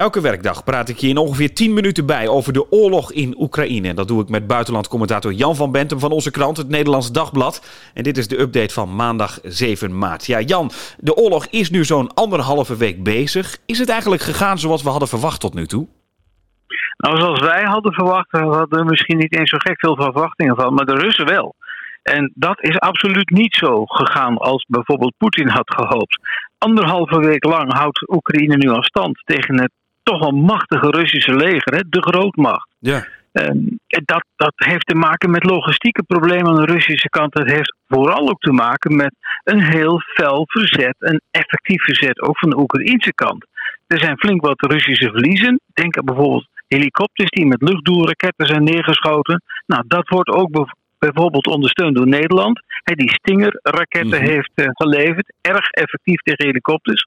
Elke werkdag praat ik je in ongeveer 10 minuten bij over de oorlog in Oekraïne. Dat doe ik met buitenlandcommentator Jan van Bentum van onze krant, het Nederlands Dagblad. En dit is de update van maandag 7 maart. Ja, Jan, de oorlog is nu zo'n anderhalve week bezig. Is het eigenlijk gegaan zoals we hadden verwacht tot nu toe? Nou, zoals wij hadden verwacht, hadden we misschien niet eens zo gek veel verwachtingen van, maar de Russen wel. En dat is absoluut niet zo gegaan als bijvoorbeeld Poetin had gehoopt. Anderhalve week lang houdt Oekraïne nu aan stand tegen het toch wel machtige Russische leger, hè, de grootmacht. Ja. Um, dat, dat heeft te maken met logistieke problemen aan de Russische kant. Dat heeft vooral ook te maken met een heel fel verzet, een effectief verzet ook van de Oekraïnse kant. Er zijn flink wat Russische verliezen. Denk aan bijvoorbeeld helikopters die met luchtdoelraketten zijn neergeschoten. Nou, dat wordt ook bijvoorbeeld ondersteund door Nederland. die Stinger-raketten mhm. heeft uh, geleverd. Erg effectief tegen helikopters.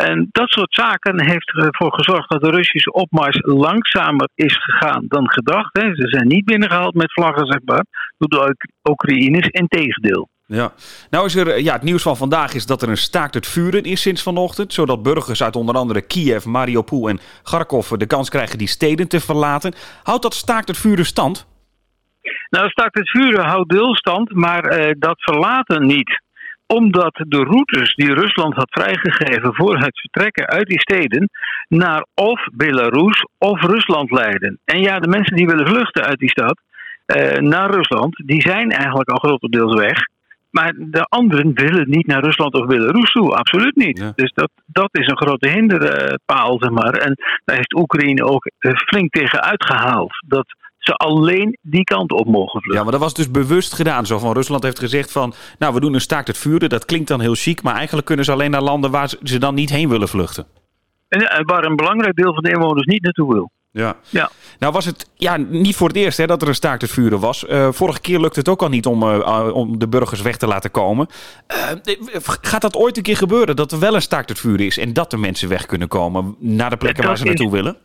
En dat soort zaken heeft ervoor gezorgd dat de Russische opmars langzamer is gegaan dan gedacht. Hè. Ze zijn niet binnengehaald met vlaggen, zeg maar, door de Oekraïners. Integendeel. Ja, nou is er, ja, het nieuws van vandaag is dat er een staakt het vuren is sinds vanochtend. Zodat burgers uit onder andere Kiev, Mariupol en Kharkov de kans krijgen die steden te verlaten. Houdt dat staakt het vuren stand? Nou, staakt het vuren houdt deelstand, maar uh, dat verlaten niet omdat de routes die Rusland had vrijgegeven voor het vertrekken uit die steden naar of Belarus of Rusland leiden. En ja, de mensen die willen vluchten uit die stad uh, naar Rusland, die zijn eigenlijk al grotendeels weg. Maar de anderen willen niet naar Rusland of Belarus toe, absoluut niet. Dus dat, dat is een grote hinderpaal, zeg maar. En daar heeft Oekraïne ook eh, flink tegen uitgehaald. Dat ze alleen die kant op mogen vluchten. Ja, maar dat was dus bewust gedaan. Zo van Rusland heeft gezegd van, nou we doen een staakt het vuren. Dat klinkt dan heel chic, maar eigenlijk kunnen ze alleen naar landen waar ze dan niet heen willen vluchten. En waar een belangrijk deel van de inwoners niet naartoe wil. Ja. ja. Nou was het ja, niet voor het eerst hè, dat er een staakt het vuren was. Uh, vorige keer lukte het ook al niet om, uh, om de burgers weg te laten komen. Uh, gaat dat ooit een keer gebeuren dat er wel een staakt het vuren is en dat de mensen weg kunnen komen naar de plekken waar ze naartoe willen?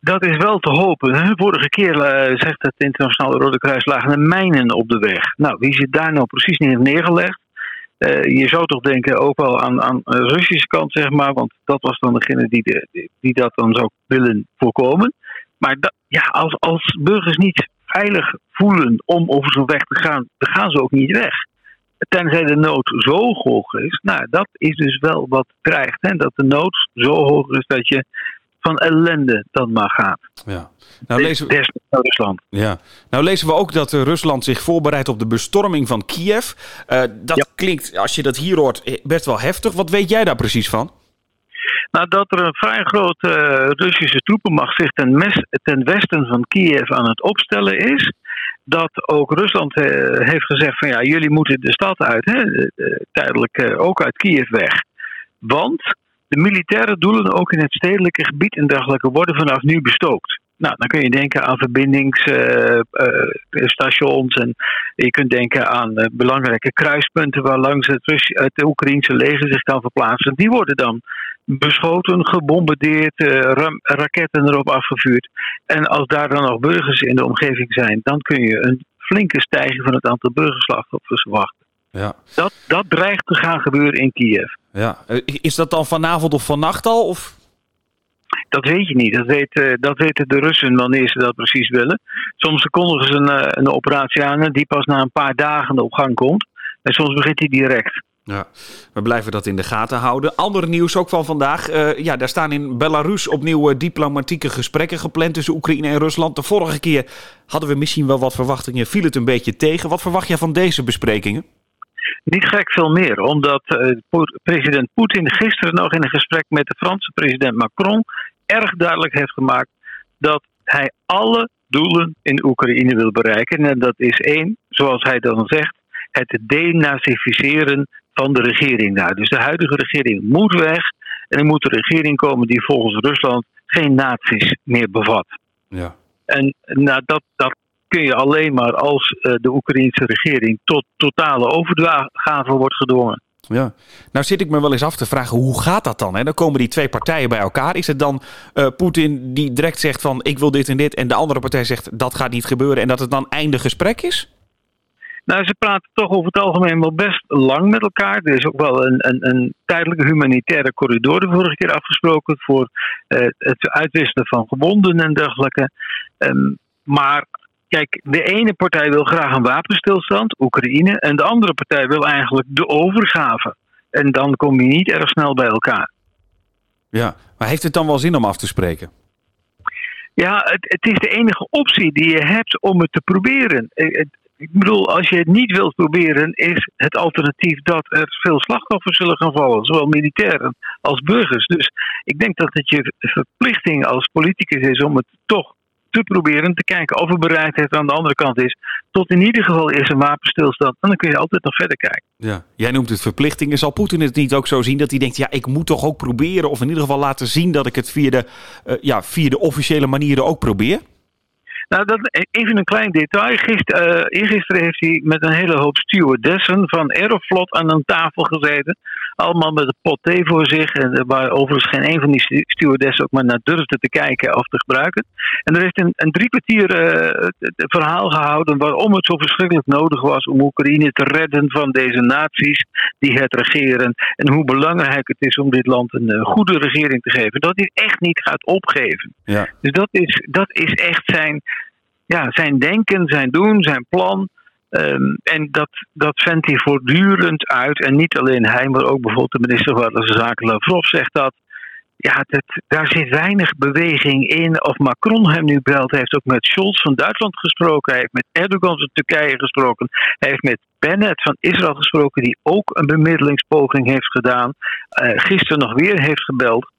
Dat is wel te hopen. Vorige keer uh, zegt het Internationale Rode Kruis lagen mijnen op de weg. Nou, wie zit daar nou precies niet neergelegd? Uh, je zou toch denken ook wel aan, aan de Russische kant, zeg maar, want dat was dan degene die, die dat dan zou willen voorkomen. Maar ja, als, als burgers niet veilig voelen om over zo'n weg te gaan, dan gaan ze ook niet weg. Tenzij de nood zo hoog is. Nou, dat is dus wel wat dreigt. Hè? Dat de nood zo hoog is dat je van ellende dan maar gaat. Ja. Nou, lezen we... Rusland. Ja. Nou lezen we ook dat uh, Rusland zich voorbereidt op de bestorming van Kiev. Uh, dat klinkt, als je dat hier hoort, eh, best wel heftig. Wat weet jij daar precies van? Nou, dat er een vrij grote uh, Russische troepenmacht zich ten, mes, ten, westen van Kiev aan het opstellen is. Dat ook Rusland heeft gezegd van ja, jullie moeten de stad uit, hè, tijdelijk ook uit Kiev weg. Want de militaire doelen ook in het stedelijke gebied en dergelijke worden vanaf nu bestookt. Nou, dan kun je denken aan verbindingsstations uh, uh, en je kunt denken aan uh, belangrijke kruispunten waar langs het, het Oekraïnse leger zich kan verplaatsen. Die worden dan beschoten, gebombardeerd, raketten erop afgevuurd. En als daar dan nog burgers in de omgeving zijn, dan kun je een flinke stijging van het aantal burgerslachtoffers verwachten. Ja. Dat, dat dreigt te gaan gebeuren in Kiev. Ja. Eh, is dat dan vanavond of vannacht al? Of? Dat weet je niet. Dat, weet, uh, dat weten de Russen wanneer ze dat precies willen. Soms kondigen ze een, uh, een operatie aan die pas na een paar dagen op gang komt. En soms begint die direct. Ja, we blijven dat in de gaten houden. Ander nieuws ook van vandaag. Uh, ja, daar staan in Belarus opnieuw diplomatieke gesprekken gepland tussen Oekraïne en Rusland. De vorige keer hadden we misschien wel wat verwachtingen, viel het een beetje tegen. Wat verwacht jij van deze besprekingen? Niet gek veel meer, omdat uh, president Poetin gisteren nog in een gesprek met de Franse president Macron erg duidelijk heeft gemaakt dat hij alle doelen in Oekraïne wil bereiken. En dat is één, zoals hij dan zegt, het denazificeren van de regering daar. Dus de huidige regering moet weg en er moet een regering komen die volgens Rusland geen nazi's meer bevat. Ja. En nou, dat, dat kun je alleen maar als eh, de Oekraïnse regering tot totale overgave wordt gedwongen. Ja, nou zit ik me wel eens af te vragen, hoe gaat dat dan? Hè? Dan komen die twee partijen bij elkaar. Is het dan uh, Poetin die direct zegt van ik wil dit en dit... en de andere partij zegt dat gaat niet gebeuren... en dat het dan einde gesprek is? Nou, ze praten toch over het algemeen wel best lang met elkaar. Er is ook wel een, een, een tijdelijke humanitaire corridor de vorige keer afgesproken voor uh, het uitwisselen van gewonden en dergelijke. Um, maar kijk, de ene partij wil graag een wapenstilstand, Oekraïne, en de andere partij wil eigenlijk de overgave. En dan kom je niet erg snel bij elkaar. Ja, maar heeft het dan wel zin om af te spreken? Ja, het, het is de enige optie die je hebt om het te proberen. Eh, ik bedoel, als je het niet wilt proberen, is het alternatief dat er veel slachtoffers zullen gaan vallen, zowel militairen als burgers. Dus ik denk dat het je verplichting als politicus is om het toch te proberen te kijken of er bereidheid aan de andere kant is. Tot in ieder geval is een wapenstilstand. En dan kun je altijd nog verder kijken. Ja, jij noemt het verplichtingen. Zal Poetin het niet ook zo zien dat hij denkt: ja, ik moet toch ook proberen, of in ieder geval laten zien dat ik het via de, uh, ja, via de officiële manieren ook probeer? Nou, dat, even een klein detail. Gister, uh, eergisteren heeft hij met een hele hoop stewardessen van Aeroflot aan een tafel gezeten. Allemaal met een pot thee voor zich. En waar overigens geen een van die stewardessen ook maar naar durfde te kijken of te gebruiken. En er heeft een, een drie kwartier uh, verhaal gehouden waarom het zo verschrikkelijk nodig was om Oekraïne te redden van deze naties die het regeren. En hoe belangrijk het is om dit land een uh, goede regering te geven. Dat hij echt niet gaat opgeven. Ja. Dus dat is, dat is echt zijn ja, zijn denken, zijn doen, zijn plan. Um, en dat, dat vendt hij voortdurend uit. En niet alleen hij, maar ook bijvoorbeeld de minister van Buitenlandse Zaken Lavrov zegt dat. Ja, dat, daar zit weinig beweging in. Of Macron hem nu belt. Hij heeft ook met Scholz van Duitsland gesproken. Hij heeft met Erdogan van Turkije gesproken. Hij heeft met Bennett van Israël gesproken, die ook een bemiddelingspoging heeft gedaan. Uh, gisteren nog weer heeft gebeld.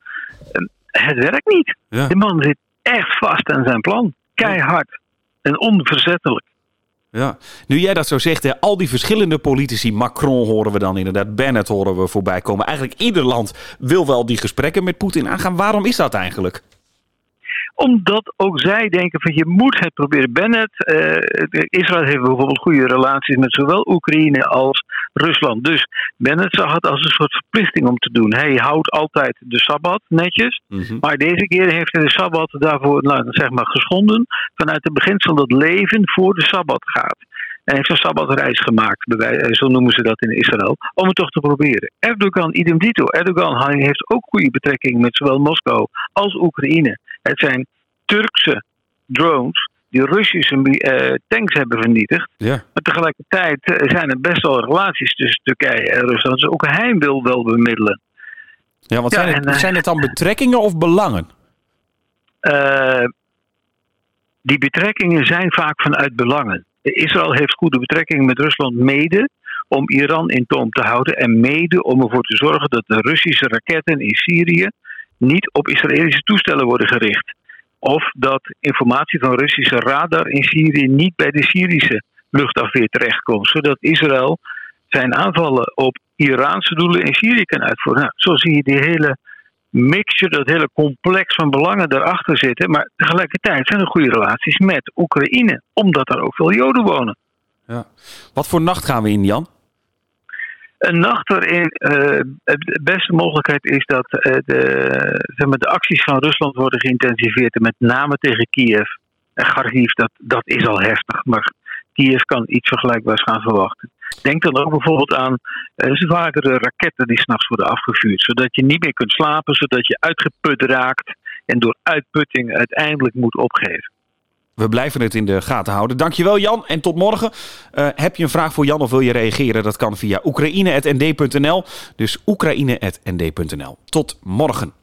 Uh, het werkt niet. Ja. De man zit echt vast aan zijn plan. Keihard en onverzettelijk. Ja, nu jij dat zo zegt, hè, al die verschillende politici, Macron horen we dan inderdaad, Bennett horen we voorbij komen. Eigenlijk ieder land wil wel die gesprekken met Poetin aangaan. Waarom is dat eigenlijk? Omdat ook zij denken van je moet het proberen. Bennett, uh, Israël heeft bijvoorbeeld goede relaties met zowel Oekraïne als Rusland. Dus Bennett zag het als een soort verplichting om te doen. Hij houdt altijd de Sabbat netjes. Mm-hmm. Maar deze keer heeft hij de Sabbat daarvoor nou, zeg maar, geschonden. Vanuit het beginsel dat leven voor de Sabbat gaat. En heeft een sabbatreis gemaakt, zo noemen ze dat in Israël, om het toch te proberen. Erdogan, idem dito. Erdogan heeft ook goede betrekking met zowel Moskou als Oekraïne. Het zijn Turkse drones die Russische uh, tanks hebben vernietigd. Ja. Maar tegelijkertijd eh, zijn er best wel relaties tussen Turkije en Rusland. Dus ook hij wil wel bemiddelen. Ja, wat ja, zijn, het, en, zijn het dan betrekkingen of belangen? Uh, die betrekkingen zijn vaak vanuit belangen. Israël heeft goede betrekkingen met Rusland mede om Iran in toom te houden en mede om ervoor te zorgen dat de Russische raketten in Syrië niet op Israëlische toestellen worden gericht. Of dat informatie van Russische radar in Syrië niet bij de Syrische luchtafweer terechtkomt, zodat Israël zijn aanvallen op Iraanse doelen in Syrië kan uitvoeren. Nou, zo zie je die hele mixture, dat hele complex van belangen daarachter zitten. Maar tegelijkertijd zijn er goede relaties met Oekraïne, omdat daar ook veel Joden wonen. Ja. Wat voor nacht gaan we in, Jan? Een nacht waarin uh, de beste mogelijkheid is dat uh, de, zeg maar, de acties van Rusland worden geïntensiveerd. Met name tegen Kiev. En Kharkiv, dat, dat is al heftig. Maar Kiev kan iets vergelijkbaars gaan verwachten. Denk dan ook bijvoorbeeld aan uh, zwakere raketten die s'nachts worden afgevuurd. Zodat je niet meer kunt slapen, zodat je uitgeput raakt. En door uitputting uiteindelijk moet opgeven. We blijven het in de gaten houden. Dankjewel Jan en tot morgen. Uh, heb je een vraag voor Jan of wil je reageren? Dat kan via oekraïne.nd.nl. Dus oekraïne.nd.nl. Tot morgen.